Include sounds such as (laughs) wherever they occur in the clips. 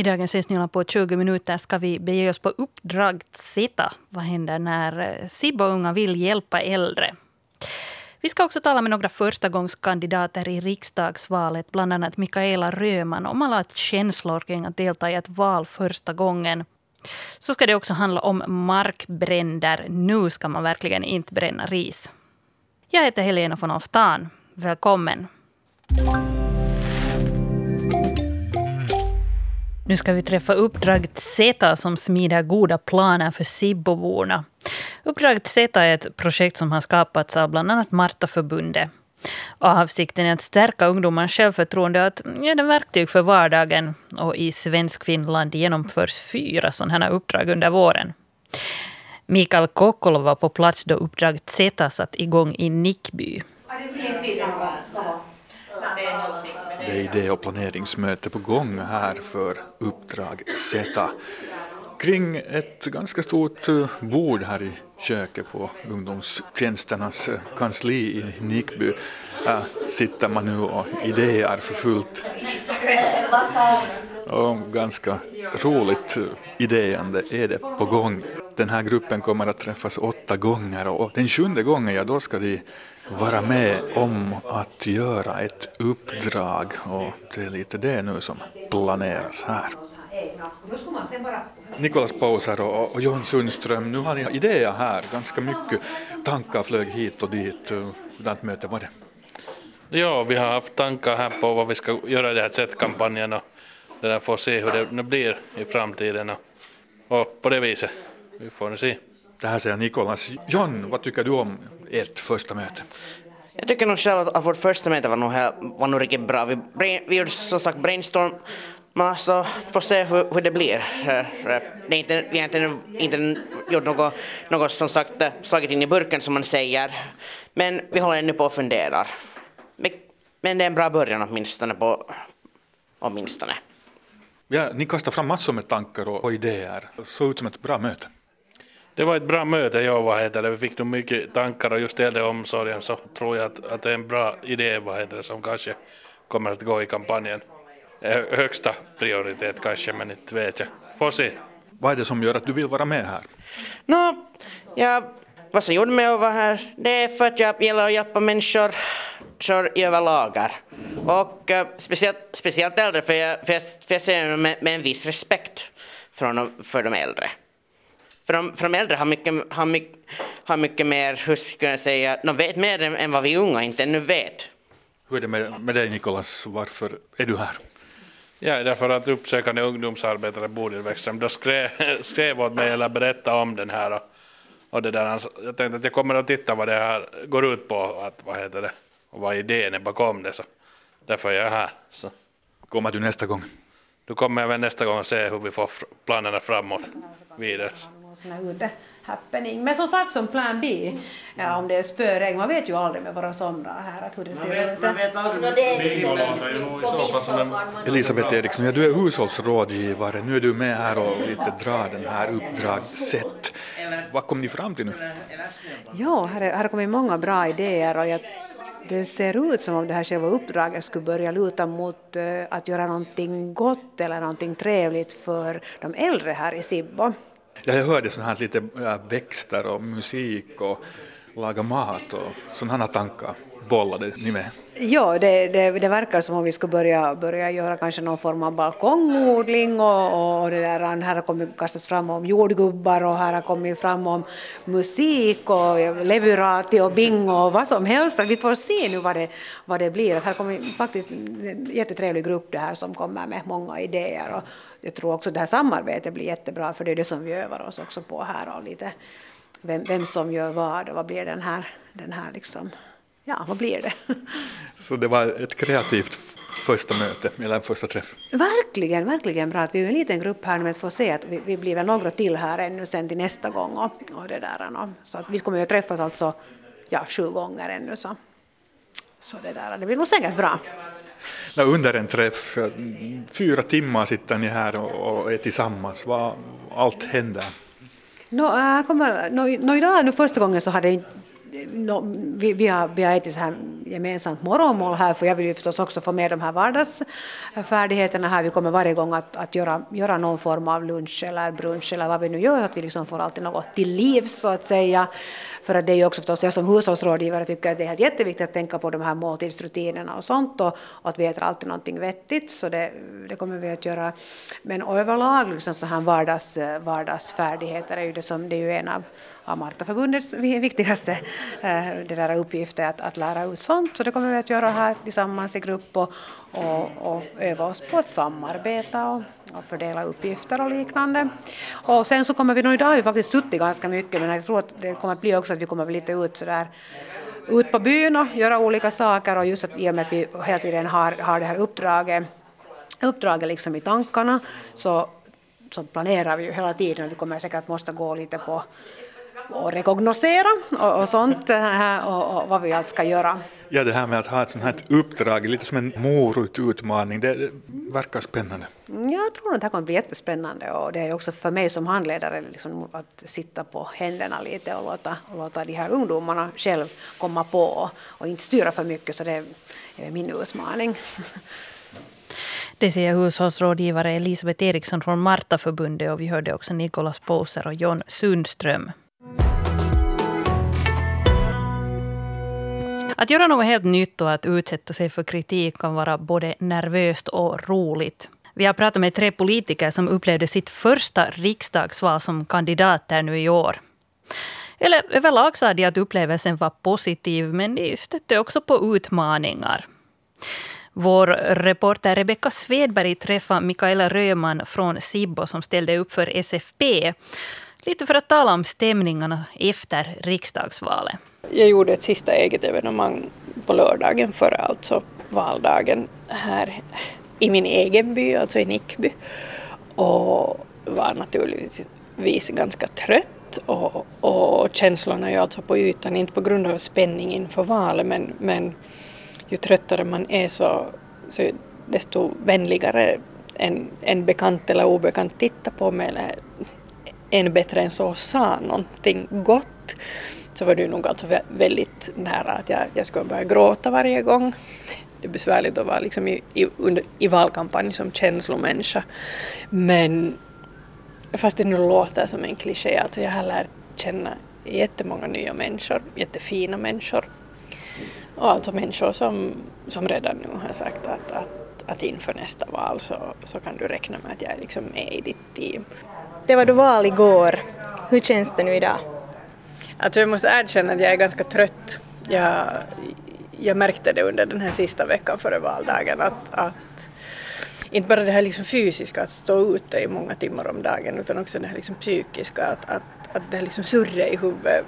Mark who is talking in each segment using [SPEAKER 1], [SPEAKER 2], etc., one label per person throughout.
[SPEAKER 1] I dagens Nyhetsnyland på 20 minuter ska vi bege oss på uppdrag Sitta. Vad händer när eh, SIB och unga vill hjälpa äldre? Vi ska också tala med några förstagångskandidater i riksdagsvalet, bland annat Mikaela Röman, om alla känslor kring att delta i ett val första gången. Så ska det också handla om markbränder. Nu ska man verkligen inte bränna ris. Jag heter Helena von Oftan. Välkommen. Nu ska vi träffa Uppdrag Z som smider goda planer för Sibboborna. Uppdrag Z är ett projekt som har skapats av bland annat Martaförbundet. Avsikten är att stärka ungdomars självförtroende och att ge dem verktyg för vardagen. Och I svensk Finland genomförs fyra sådana här uppdrag under våren. Mikael Kokkola var på plats då Uppdrag Z satt igång i Nickby.
[SPEAKER 2] Det är idé och planeringsmöte på gång här för Uppdrag Z kring ett ganska stort eh, bord här i köket på ungdomstjänsternas eh, kansli i Nickby. äh, sitter man nu och idéer för fullt. Och ganska roligt eh, idéande är det på gång. Den här gruppen kommer att träffas åtta gånger och den sjunde gången, ja då ska de vara med om att göra ett uppdrag och det är lite det nu som planeras här. Nikolas Pauser och, och John Sundström, nu har ni idéer här, ganska mycket tankar flög hit och dit. Hurdant möte var det?
[SPEAKER 3] Ja, vi har haft tankar här på vad vi ska göra i den här sättkampanjen och det där får se hur det nu blir i framtiden och, och på det viset. Vi får se.
[SPEAKER 2] Det här säger Nikolas. John, vad tycker du om ert första möte?
[SPEAKER 4] Jag tycker nog själv att vårt första möte var nog, var nog riktigt bra. Vi, vi gjorde som sagt brainstorm man så får se hur, hur det blir. Det är inte, vi har inte, inte gjort något, något som sagt slagit in i burken som man säger. Men vi håller ännu på och funderar. Men det är en bra början åtminstone. På, åtminstone.
[SPEAKER 2] Ja, ni kastar fram massor med tankar och, och idéer. Det såg ut som ett bra möte.
[SPEAKER 3] Det var ett bra möte, ja, vad heter det. Vi fick nog mycket tankar och just äldreomsorgen så tror jag att, att det är en bra idé vad heter det, som kanske kommer att gå i kampanjen högsta prioritet kanske, men inte vet jag. Får se.
[SPEAKER 2] Vad är det som gör att du vill vara med här?
[SPEAKER 4] Nå, ja, vad som gjorde mig att vara här, det är för att jag gillar att hjälpa människor i överlagar. Och uh, speciellt, speciellt äldre, för jag, för jag, för jag ser med, med en viss respekt för, för de äldre. För de, för de äldre har mycket, har mycket, har mycket mer, hur ska jag säga, de vet mer än, än vad vi unga inte ännu vet.
[SPEAKER 2] Hur är det med, med dig Nikolas, varför är du här?
[SPEAKER 3] Ja, därför att uppsökande ungdomsarbetare Bodil då skrev, skrev åt mig eller berättade om den här och, och det där. Jag tänkte att jag kommer att titta vad det här går ut på, att, vad heter det, och vad idén är bakom det. Så därför är jag här. Så.
[SPEAKER 2] Kommer du nästa gång?
[SPEAKER 3] Då kommer jag väl nästa gång och se hur vi får planerna framåt vidare
[SPEAKER 5] happening. Men som sagt som plan B, ja, om det är spöregn, man vet ju aldrig med våra somrar här att hur det ser ut. Man vet
[SPEAKER 2] aldrig. Elisabeth Eriksson, ja, du är hushållsrådgivare, nu är du med här och lite drar den här uppdragssätt. Vad kom ni fram till nu?
[SPEAKER 5] Ja, här, är, här har kommit många bra idéer och jag det ser ut som om det här själva uppdraget skulle börja luta mot eh, att göra någonting gott eller någonting trevligt för de äldre här i Sibbo.
[SPEAKER 2] Ja, jag hörde sådana här lite växter och musik och laga mat och sådana tankar bollade ni med?
[SPEAKER 5] Ja, det, det, det, verkar som om vi ska börja, börja göra kanske någon form av balkongodling och, och det där, här har kommit kastas fram om jordgubbar och här har kommit fram om musik och leverati och bingo och vad som helst. Vi får se nu vad det, vad det blir. Här kommer faktiskt en jättetrevlig grupp det här som kommer med många idéer och jag tror också att det här samarbetet blir jättebra för det är det som vi övar oss också på här och lite vem, vem som gör vad och vad blir den här, den här liksom ja, vad blir det?
[SPEAKER 2] Så det var ett kreativt första möte, eller första träff?
[SPEAKER 5] Verkligen, verkligen bra. att Vi är en liten grupp här men får se att vi, vi blir väl några till här ännu sen till nästa gång. Och, och det där, så att vi kommer ju att träffas alltså ja, sju gånger ännu. Så, så det, där, det blir nog säkert bra.
[SPEAKER 2] under en träff, fyra timmar sitter ni här och, och är tillsammans. Vad allt händer?
[SPEAKER 5] No, äh, kommer, no, no, idag, nu första gången så hade no, vi, vi, har, vi har ätit så här gemensamt morgonmål här, för jag vill ju förstås också få med de här vardagsfärdigheterna här. Vi kommer varje gång att, att göra, göra någon form av lunch eller brunch eller vad vi nu gör, att vi liksom får alltid något till liv så att säga. För att det är ju också förstås, jag som hushållsrådgivare tycker att det är helt jätteviktigt att tänka på de här måltidsrutinerna och sånt och, och att vi äter alltid någonting vettigt, så det, det kommer vi att göra. Men överlag liksom så här vardags, eh, vardagsfärdigheter är ju det som, det är ju en av av viktigaste eh, det där uppgifter att, att lära ut sånt. Så det kommer vi att göra här tillsammans i grupp och, och, och öva oss på att samarbeta och, och fördela uppgifter och liknande. Och sen så kommer vi nog, idag har vi faktiskt suttit ganska mycket men jag tror att det kommer att bli också att vi kommer lite ut sådär ut på byn och göra olika saker och just att i och med att vi hela tiden har, har det här uppdraget, uppdraget liksom i tankarna så, så planerar vi ju hela tiden och vi kommer säkert att måste gå lite på och rekognosera och, och sånt äh, och, och, vad vi allt ska göra.
[SPEAKER 2] Ja, det här med att ha ett sånt här uppdrag, lite som en morotutmaning, det, det verkar spännande.
[SPEAKER 5] Jag tror att det här kommer bli jättespännande och det är också för mig som handledare liksom att sitta på händerna lite och låta, och låta de här ungdomarna själv komma på och, och inte styra för mycket, så det är min utmaning.
[SPEAKER 1] Det säger hushållsrådgivare Elisabeth Eriksson från Martaförbundet och vi hörde också Nikolas Poser och John Sundström. Att göra något helt nytt och att utsätta sig för kritik kan vara både nervöst och roligt. Vi har pratat med tre politiker som upplevde sitt första riksdagsval som kandidater nu i år. Eller överlag sa de att upplevelsen var positiv, men de stötte också på utmaningar. Vår reporter Rebecka Svedberg träffade Mikaela Röman från Sibbo som ställde upp för SFP. Lite för att tala om stämningarna efter riksdagsvalet.
[SPEAKER 6] Jag gjorde ett sista eget evenemang på lördagen före alltså valdagen här i min egen by, alltså i Nickby. Och var naturligtvis ganska trött och, och känslorna är ju alltså på ytan, inte på grund av spänning inför valet men, men ju tröttare man är så, så desto vänligare en, en bekant eller obekant tittar på mig eller än bättre än så sa någonting gott så var det ju nog alltså väldigt nära att jag, jag skulle börja gråta varje gång. Det är besvärligt att vara liksom i, i, under, i valkampanj som känslomänniska. Men fast det nu låter som en kliché, alltså jag har lärt känna jättemånga nya människor, jättefina människor. Och alltså människor som, som redan nu har sagt att, att, att inför nästa val så, så kan du räkna med att jag liksom är liksom med i ditt team.
[SPEAKER 7] Det var då val igår. Hur känns det nu idag?
[SPEAKER 6] Alltså jag måste erkänna att jag är ganska trött. Jag, jag märkte det under den här sista veckan före valdagen att, att inte bara det här liksom fysiska, att stå ute i många timmar om dagen, utan också det här liksom psykiska, att, att, att det här liksom surret i huvudet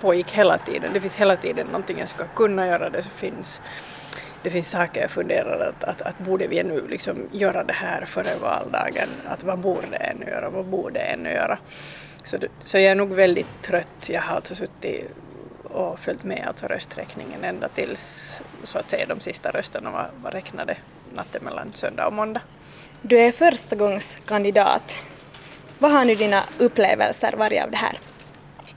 [SPEAKER 6] pågick hela tiden. Det finns hela tiden någonting jag ska kunna göra, det finns, det finns saker jag funderar att, att, att borde vi ännu liksom göra det här före valdagen, att vad borde en göra, vad borde ännu göra. Så, så jag är nog väldigt trött. Jag har alltså suttit och följt med alltså rösträkningen ända tills så att säga de sista rösterna var, var räknade natten mellan söndag och måndag.
[SPEAKER 7] Du är förstagångskandidat. Vad har nu dina upplevelser varit av det här?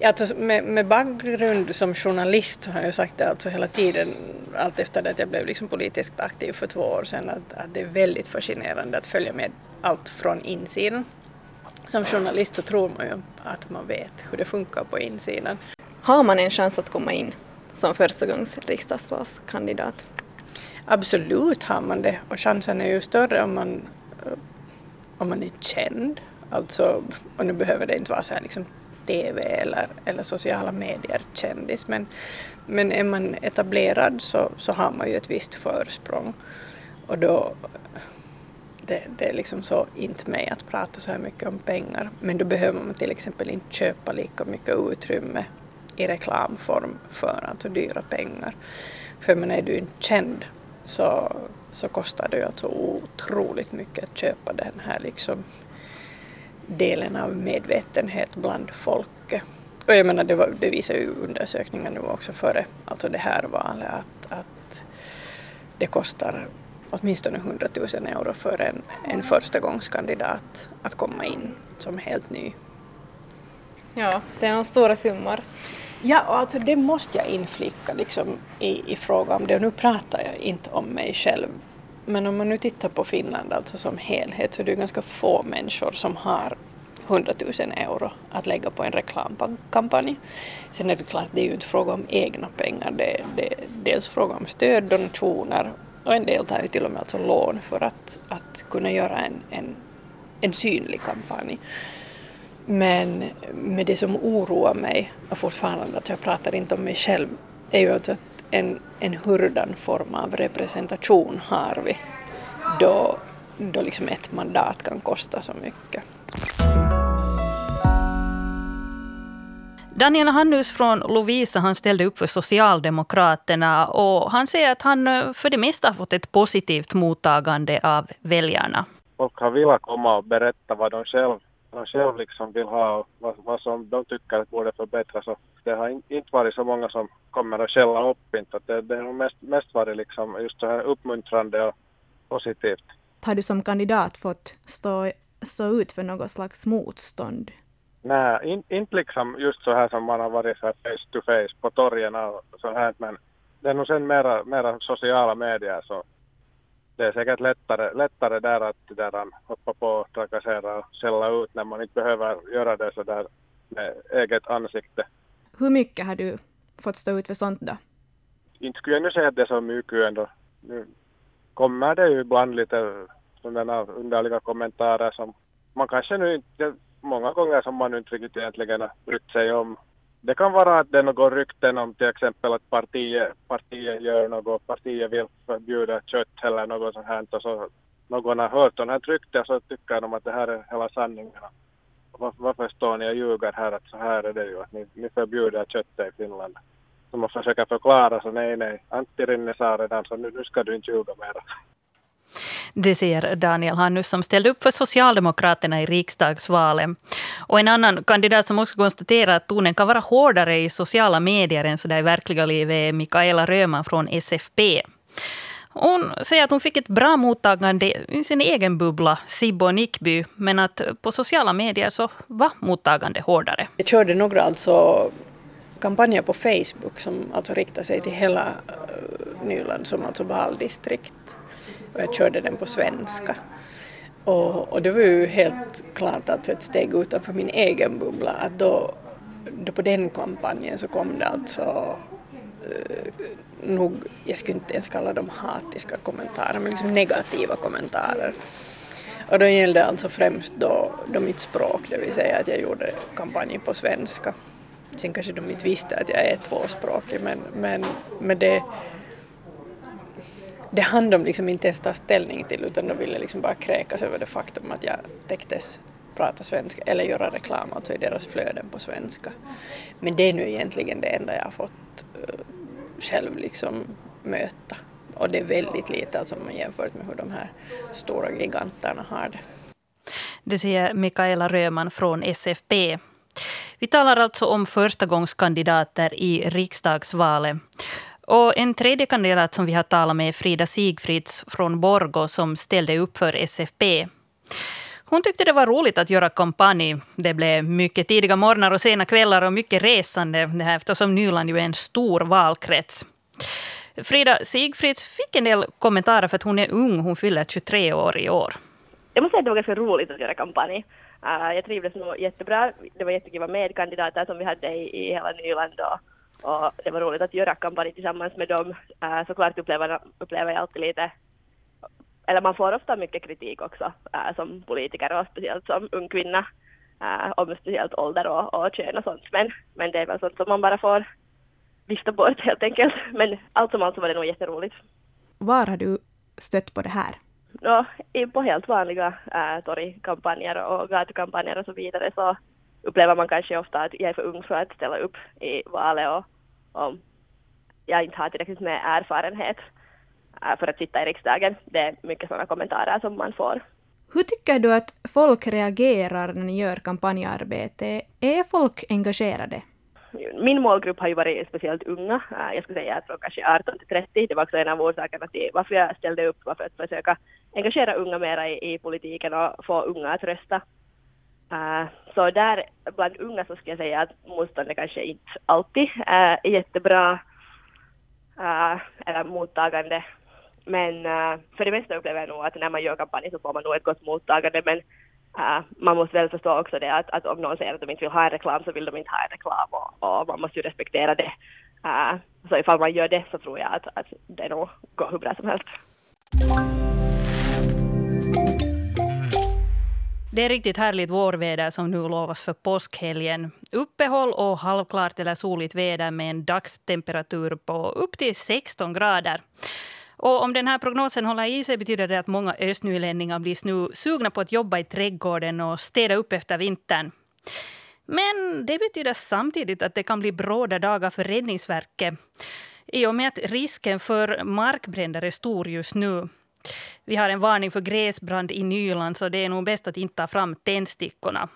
[SPEAKER 6] Ja, alltså med, med bakgrund som journalist har jag sagt det alltså hela tiden, allt efter det att jag blev liksom politiskt aktiv för två år sedan, att, att det är väldigt fascinerande att följa med allt från insidan som journalist så tror man ju att man vet hur det funkar på insidan.
[SPEAKER 7] Har man en chans att komma in som förstagångs riksdagsvalskandidat?
[SPEAKER 6] Absolut har man det och chansen är ju större om man, om man är känd. Alltså, och nu behöver det inte vara så här liksom TV eller, eller sociala medier kändis men, men är man etablerad så, så har man ju ett visst försprång och då det, det är liksom så inte mig att prata så här mycket om pengar. Men då behöver man till exempel inte köpa lika mycket utrymme i reklamform för alltså dyra pengar. För men är du inte känd så, så kostar det ju alltså otroligt mycket att köpa den här liksom delen av medvetenhet bland folket. Och jag menar det, var, det visar ju undersökningar nu också före alltså det här valet att, att det kostar åtminstone 100 000 euro för en, en förstagångskandidat att komma in som helt ny.
[SPEAKER 7] Ja, det är en stora summor.
[SPEAKER 6] Ja, alltså det måste jag inflicka liksom, i, i fråga om det. Och nu pratar jag inte om mig själv. Men om man nu tittar på Finland alltså som helhet så är det ganska få människor som har 100 000 euro att lägga på en reklamkampanj. Sen är det klart, det är ju inte fråga om egna pengar. Det, det är dels fråga om stöd, donationer och en del tar ju till och med alltså lån för att, att kunna göra en, en, en synlig kampanj. Men med det som oroar mig, och fortfarande att jag pratar inte om mig själv, är ju alltså att en, en hurdan form av representation har vi då, då liksom ett mandat kan kosta så mycket.
[SPEAKER 1] Daniel Hannus från Lovisa han ställde upp för Socialdemokraterna och han säger att han eh, för det mesta har fått ett positivt mottagande av väljarna.
[SPEAKER 8] Folk har velat komma och berätta vad de själv, de själv liksom vill ha och vad, vad som de tycker borde förbättras. Och det har in, inte varit så många som kommer att skälla upp inte. Det, det har mest, mest varit liksom just så här uppmuntrande och positivt.
[SPEAKER 9] Har du som kandidat fått stå, stå ut för något slags motstånd?
[SPEAKER 8] Nej, in, inte liksom just så här som man har varit så här face to face på torgen och så här, men det är nog sen mera, mera sociala medier så det är säkert lättare, lättare där att där hoppa på, trakassera och skälla ut när man inte behöver göra det så där med eget ansikte.
[SPEAKER 9] Hur mycket har du fått stå ut för sånt då?
[SPEAKER 8] Inte skulle jag nu säga att det är så mycket ändå. Nu kommer det ju ibland lite sådana underliga kommentarer som man kanske nu inte många gånger som man inte riktigt egentligen har brytt sig om. Det kan vara att det är något rykten om till exempel att partiet, partiet gör något, partiet vill förbjuda kött eller något sånt här och så någon har hört sådana här rykten så tycker de att det här är hela sanningen. Varför, varför står ni och ljuger här att så här är det ju, att ni, ni förbjuder köttet i Finland. Så man försöker förklara så nej, nej, Antti Rinne sa redan så nu, nu ska du inte ljuga mera.
[SPEAKER 1] Det säger Daniel Hannus som ställde upp för Socialdemokraterna i riksdagsvalet. Och en annan kandidat som också konstaterar att tonen kan vara hårdare i sociala medier än så där i verkliga livet är Mikaela Röman från SFP. Hon säger att hon fick ett bra mottagande i sin egen bubbla, Sibbo och Nickby, men att på sociala medier så var mottagande hårdare.
[SPEAKER 6] Jag körde några alltså kampanjer på Facebook som alltså riktar sig till hela eh, Nyland som alltså valdistrikt och jag körde den på svenska. Och, och det var ju helt klart alltså ett steg utanför min egen bubbla att då, då på den kampanjen så kom det alltså eh, nog, jag skulle inte ens kalla dem hatiska kommentarer, men liksom negativa kommentarer. Och då gällde alltså främst då, då mitt språk, det vill säga att jag gjorde kampanjen på svenska. Sen kanske de inte visste att jag är tvåspråkig, men, men men det det hann de liksom inte ens ta ställning till utan de ville liksom bara kräkas över det faktum att jag täcktes prata svenska eller göra reklam alltså i deras flöden på svenska. Men det är nu egentligen det enda jag har fått uh, själv liksom möta och det är väldigt lite alltså man jämfört med hur de här stora giganterna har det.
[SPEAKER 1] Det säger Mikaela Röman från SFP. Vi talar alltså om förstagångskandidater i riksdagsvalet. Och en tredje kandidat som vi har talat med är Frida Sigfrids från Borgo som ställde upp för SFP. Hon tyckte det var roligt att göra kampanj. Det blev mycket tidiga morgnar och sena kvällar och mycket resande eftersom Nyland ju är en stor valkrets. Frida Sigfrids fick en del kommentarer för att hon är ung. Hon fyller 23 år i år.
[SPEAKER 10] Jag måste säga att det var ganska roligt att göra kampanj. Uh, jag trivdes nog jättebra. Det var jättekul att vara medkandidater som vi hade i, i hela Nyland. Och och det var roligt att göra kampanj tillsammans med dem. Äh, såklart upplever, upplever jag alltid lite, eller man får ofta mycket kritik också äh, som politiker och speciellt som ung kvinna äh, om speciellt ålder och, och kön och sånt. Men, men det är väl sånt som man bara får vifta bort helt enkelt. (laughs) Men allt som allt så var det nog jätteroligt.
[SPEAKER 9] Var har du stött på det här?
[SPEAKER 10] No, på helt vanliga äh, torgkampanjer och gatukampanjer och så vidare så upplever man kanske ofta att jag är för ung för att ställa upp i valet och om jag inte har tillräckligt med erfarenhet äh, för att sitta i riksdagen. Det är mycket sådana kommentarer som man får.
[SPEAKER 9] Hur tycker du att folk reagerar när ni gör kampanjarbete? Är folk engagerade?
[SPEAKER 10] Min målgrupp har ju varit speciellt unga. Äh, jag skulle säga att från kanske 18 till 30. Det var också en av orsakerna till varför jag ställde upp, var för att försöka engagera unga mera i, i politiken och få unga att rösta. Uh, så där bland unga så skulle jag säga att motståndet kanske inte alltid uh, är jättebra uh, eller mottagande. Men för det mesta upplever jag nog att när man gör kampanj så får man nog ett gott mottagande. Men man måste väl förstå också det att, att om någon säger att de inte vill ha en reklam så vill de inte ha en reklam och, och man måste ju respektera det. så ifall man gör det så tror jag att, att det nog går hur bra som helst.
[SPEAKER 1] Det är riktigt härligt vårväder som nu lovas för påskhelgen. Uppehåll och halvklart eller soligt väder med en dagstemperatur på upp till 16 grader. Och om den här prognosen håller i sig betyder det att många östnylänningar blir nu sugna på att jobba i trädgården och städa upp efter vintern. Men det betyder samtidigt att det kan bli bråda dagar för Räddningsverket i och med att risken för markbränder är stor just nu. Vi har en varning för gräsbrand i Nyland så det är nog bäst att inte ta fram tändstickorna.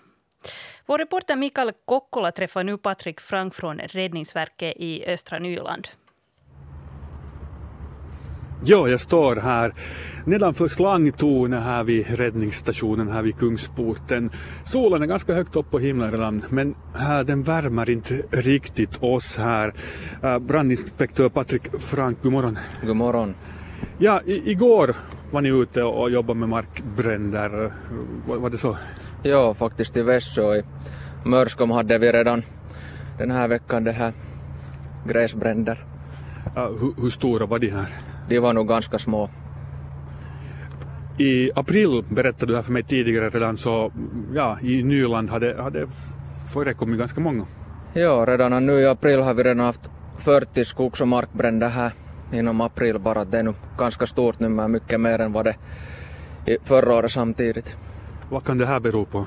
[SPEAKER 1] Vår reporter Mikael Kokkola träffar nu Patrik Frank från Räddningsverket i östra Nyland.
[SPEAKER 2] Ja, jag står här nedanför slangtornet här vid räddningsstationen här vid Kungsporten. Solen är ganska högt upp på himlen redan, men här, den värmer inte riktigt oss här. Uh, brandinspektör Patrik Frank, god morgon.
[SPEAKER 11] God morgon.
[SPEAKER 2] Ja, i, igår var ni ute och jobbade med markbränder. Var, var det så?
[SPEAKER 11] Ja, faktiskt i Vässö i Mörskom hade vi redan den här veckan det här gräsbränder.
[SPEAKER 2] Uh, hur, hur stora var de här?
[SPEAKER 11] De var nog ganska små.
[SPEAKER 2] I april berättade du här för mig tidigare redan så ja, i Nyland hade, hade förekommit ganska många.
[SPEAKER 11] Ja, redan nu i april har vi redan haft 40 skogs och markbränder här inom april bara. Det är nu ganska stort nummer, mycket mer än vad det förra året samtidigt.
[SPEAKER 2] Vad kan det här bero på?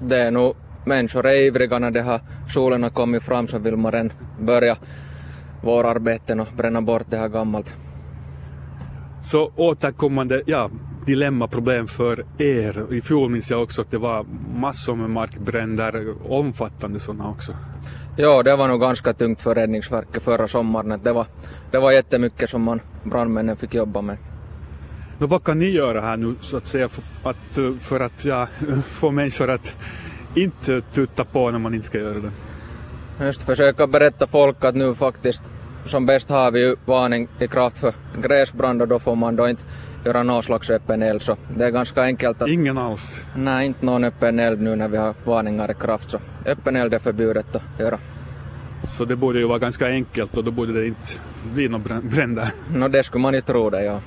[SPEAKER 11] Det är nog människor är ivriga när det har solen har kommit fram så vill man redan börja vårarbeten och bränna bort det här gammalt.
[SPEAKER 2] Så återkommande ja, dilemma, problem för er. I fjol minns jag också att det var massor med markbränder, omfattande sådana också.
[SPEAKER 11] Ja, det var nog ganska tungt för Räddningsverket förra sommaren. Det var, det var jättemycket som man, brandmännen fick jobba med.
[SPEAKER 2] Men vad kan ni göra här nu så att säga för att, för att ja, få människor att inte tutta på när man inte ska göra det?
[SPEAKER 11] Just försöka berätta folk att nu faktiskt som bäst har vi varning i kraft för gräsbrand och då får man då inte göra någon slags öppen eld. Så det är ganska enkelt att...
[SPEAKER 2] Ingen alls?
[SPEAKER 11] Nej, inte någon öppen eld nu när vi har varningar i kraft. Så öppen eld är förbjudet att göra.
[SPEAKER 2] Så det borde ju vara ganska enkelt och då borde det inte bli någon bränder?
[SPEAKER 11] No, det skulle man ju tro det, ja.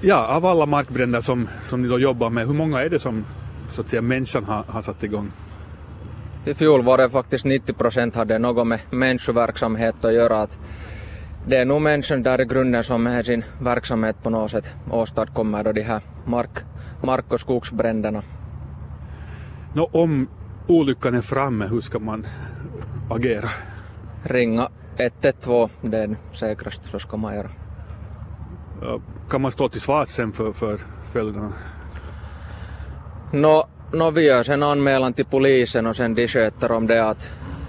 [SPEAKER 2] Ja, av alla markbränder som, som ni då jobbar med, hur många är det som så att säga människan har, har satt igång?
[SPEAKER 11] I fjol var det faktiskt 90 procent hade något med människoverksamhet att göra. Att det är nog människan där i grunden som med sin verksamhet på något sätt åstadkommer då de här mark, mark och skogsbränderna.
[SPEAKER 2] Nå, om olyckan är framme, hur ska man agera?
[SPEAKER 11] Ringa 112, det är säkrast, så ska man göra.
[SPEAKER 2] Kan man stå till svars sen för, för följderna?
[SPEAKER 11] Nå, no, vi gör sen anmälan till polisen och sen de sköter om det att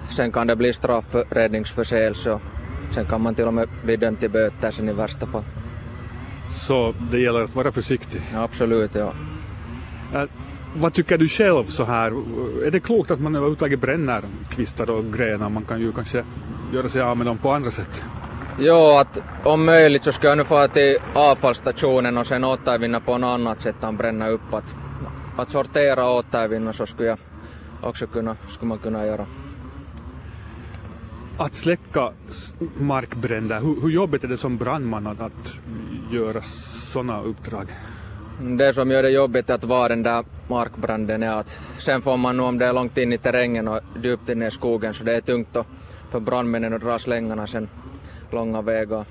[SPEAKER 11] sen kan det bli straffräddningsförseelse sen kan man till och med bli dömd till böter sen i värsta fall.
[SPEAKER 2] Så det gäller att vara försiktig?
[SPEAKER 11] Ja, absolut, ja.
[SPEAKER 2] Äh, vad tycker du själv så här? Är det klokt att man överhuvudtaget bränner kvistar och grenar? Man kan ju kanske göra sig av med dem på andra sätt.
[SPEAKER 11] Jo, att om möjligt så ska jag nu få till avfallsstationen och sen återvinna på något annat sätt än bränna upp. Att att sortera och återvinna så skulle jag också kunna, skulle man kunna göra.
[SPEAKER 2] Att släcka markbränder, hur, hur jobbigt är det som brandman att, att göra sådana uppdrag?
[SPEAKER 11] Det som gör det jobbigt att vara den där markbranden är att sen får man nu om det är långt in i terrängen och djupt in i skogen så det är tungt då för brandmännen att dra slängarna sen långa vägar.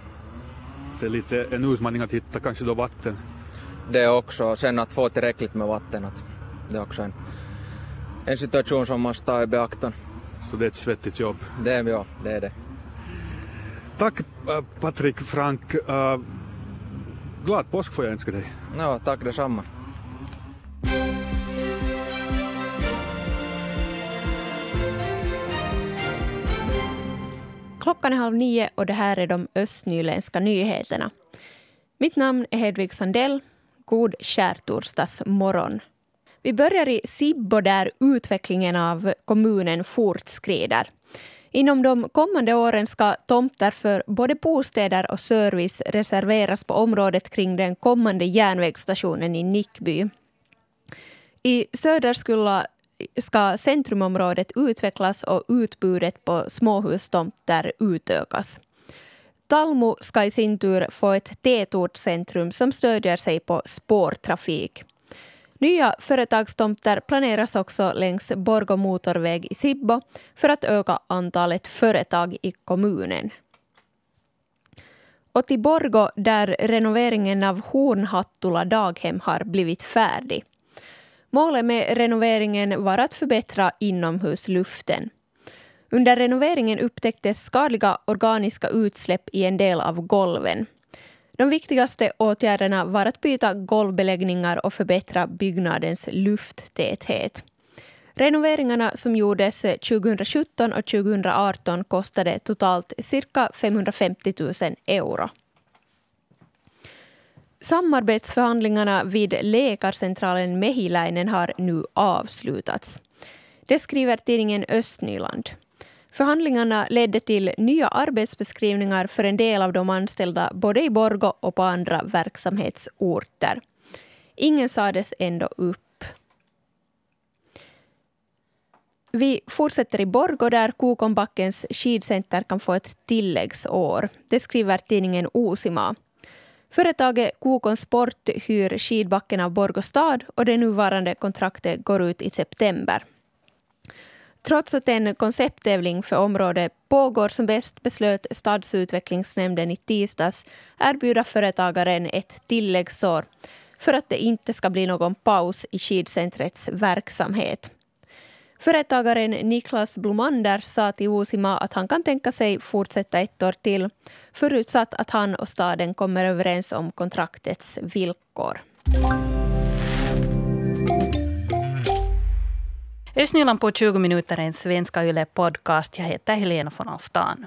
[SPEAKER 2] Det är lite en utmaning att hitta kanske då vatten
[SPEAKER 11] det också. Sen att få tillräckligt med vatten. Att det är också en, en situation som man måste ta i beaktan.
[SPEAKER 2] Så det är ett svettigt jobb?
[SPEAKER 11] Det är, ja, det är det.
[SPEAKER 2] Tack äh, Patrik Frank. Uh, glad påsk får jag önska dig.
[SPEAKER 11] Ja, tack detsamma.
[SPEAKER 9] Klockan är halv nio och det här är de östnyländska nyheterna. Mitt namn är Hedvig Sandell God skärtorsdagsmorgon vi börjar i Sibbo där utvecklingen av kommunen fortskrider. Inom de kommande åren ska tomter för både bostäder och service reserveras på området kring den kommande järnvägsstationen i Nickby. I Söderskulla ska centrumområdet utvecklas och utbudet på småhustomter utökas. Talmo ska i sin tur få ett tätortscentrum som stödjer sig på spårtrafik. Nya företagstomter planeras också längs Borgå motorväg i Sibbo för att öka antalet företag i kommunen. Och till Borgå där renoveringen av Hornhattula daghem har blivit färdig. Målet med renoveringen var att förbättra inomhusluften. Under renoveringen upptäcktes skadliga organiska utsläpp i en del av golven. De viktigaste åtgärderna var att byta golvbeläggningar och förbättra byggnadens lufttäthet. Renoveringarna som gjordes 2017 och 2018 kostade totalt cirka 550 000 euro. Samarbetsförhandlingarna vid läkarcentralen Mehiläinen har nu avslutats. Det skriver tidningen Östnyland. Förhandlingarna ledde till nya arbetsbeskrivningar för en del av de anställda både i Borgo och på andra verksamhetsorter. Ingen sades ändå upp. Vi fortsätter i Borgo där Kokonbackens skidcenter kan få ett tilläggsår. Det skriver tidningen Osima. Företaget Kokon Sport hyr skidbacken av Borgå stad och det nuvarande kontraktet går ut i september. Trots att en koncepttävling för området pågår som bäst beslöt stadsutvecklingsnämnden i tisdags erbjuda företagaren ett tilläggsår för att det inte ska bli någon paus i skidcentrets verksamhet. Företagaren Niklas Blomander sa till Osima att han kan tänka sig fortsätta ett år till förutsatt att han och staden kommer överens om kontraktets villkor.
[SPEAKER 1] Östnyland på 20 minuter är en svenska Yle podcast. Jag heter Helena von Alftan.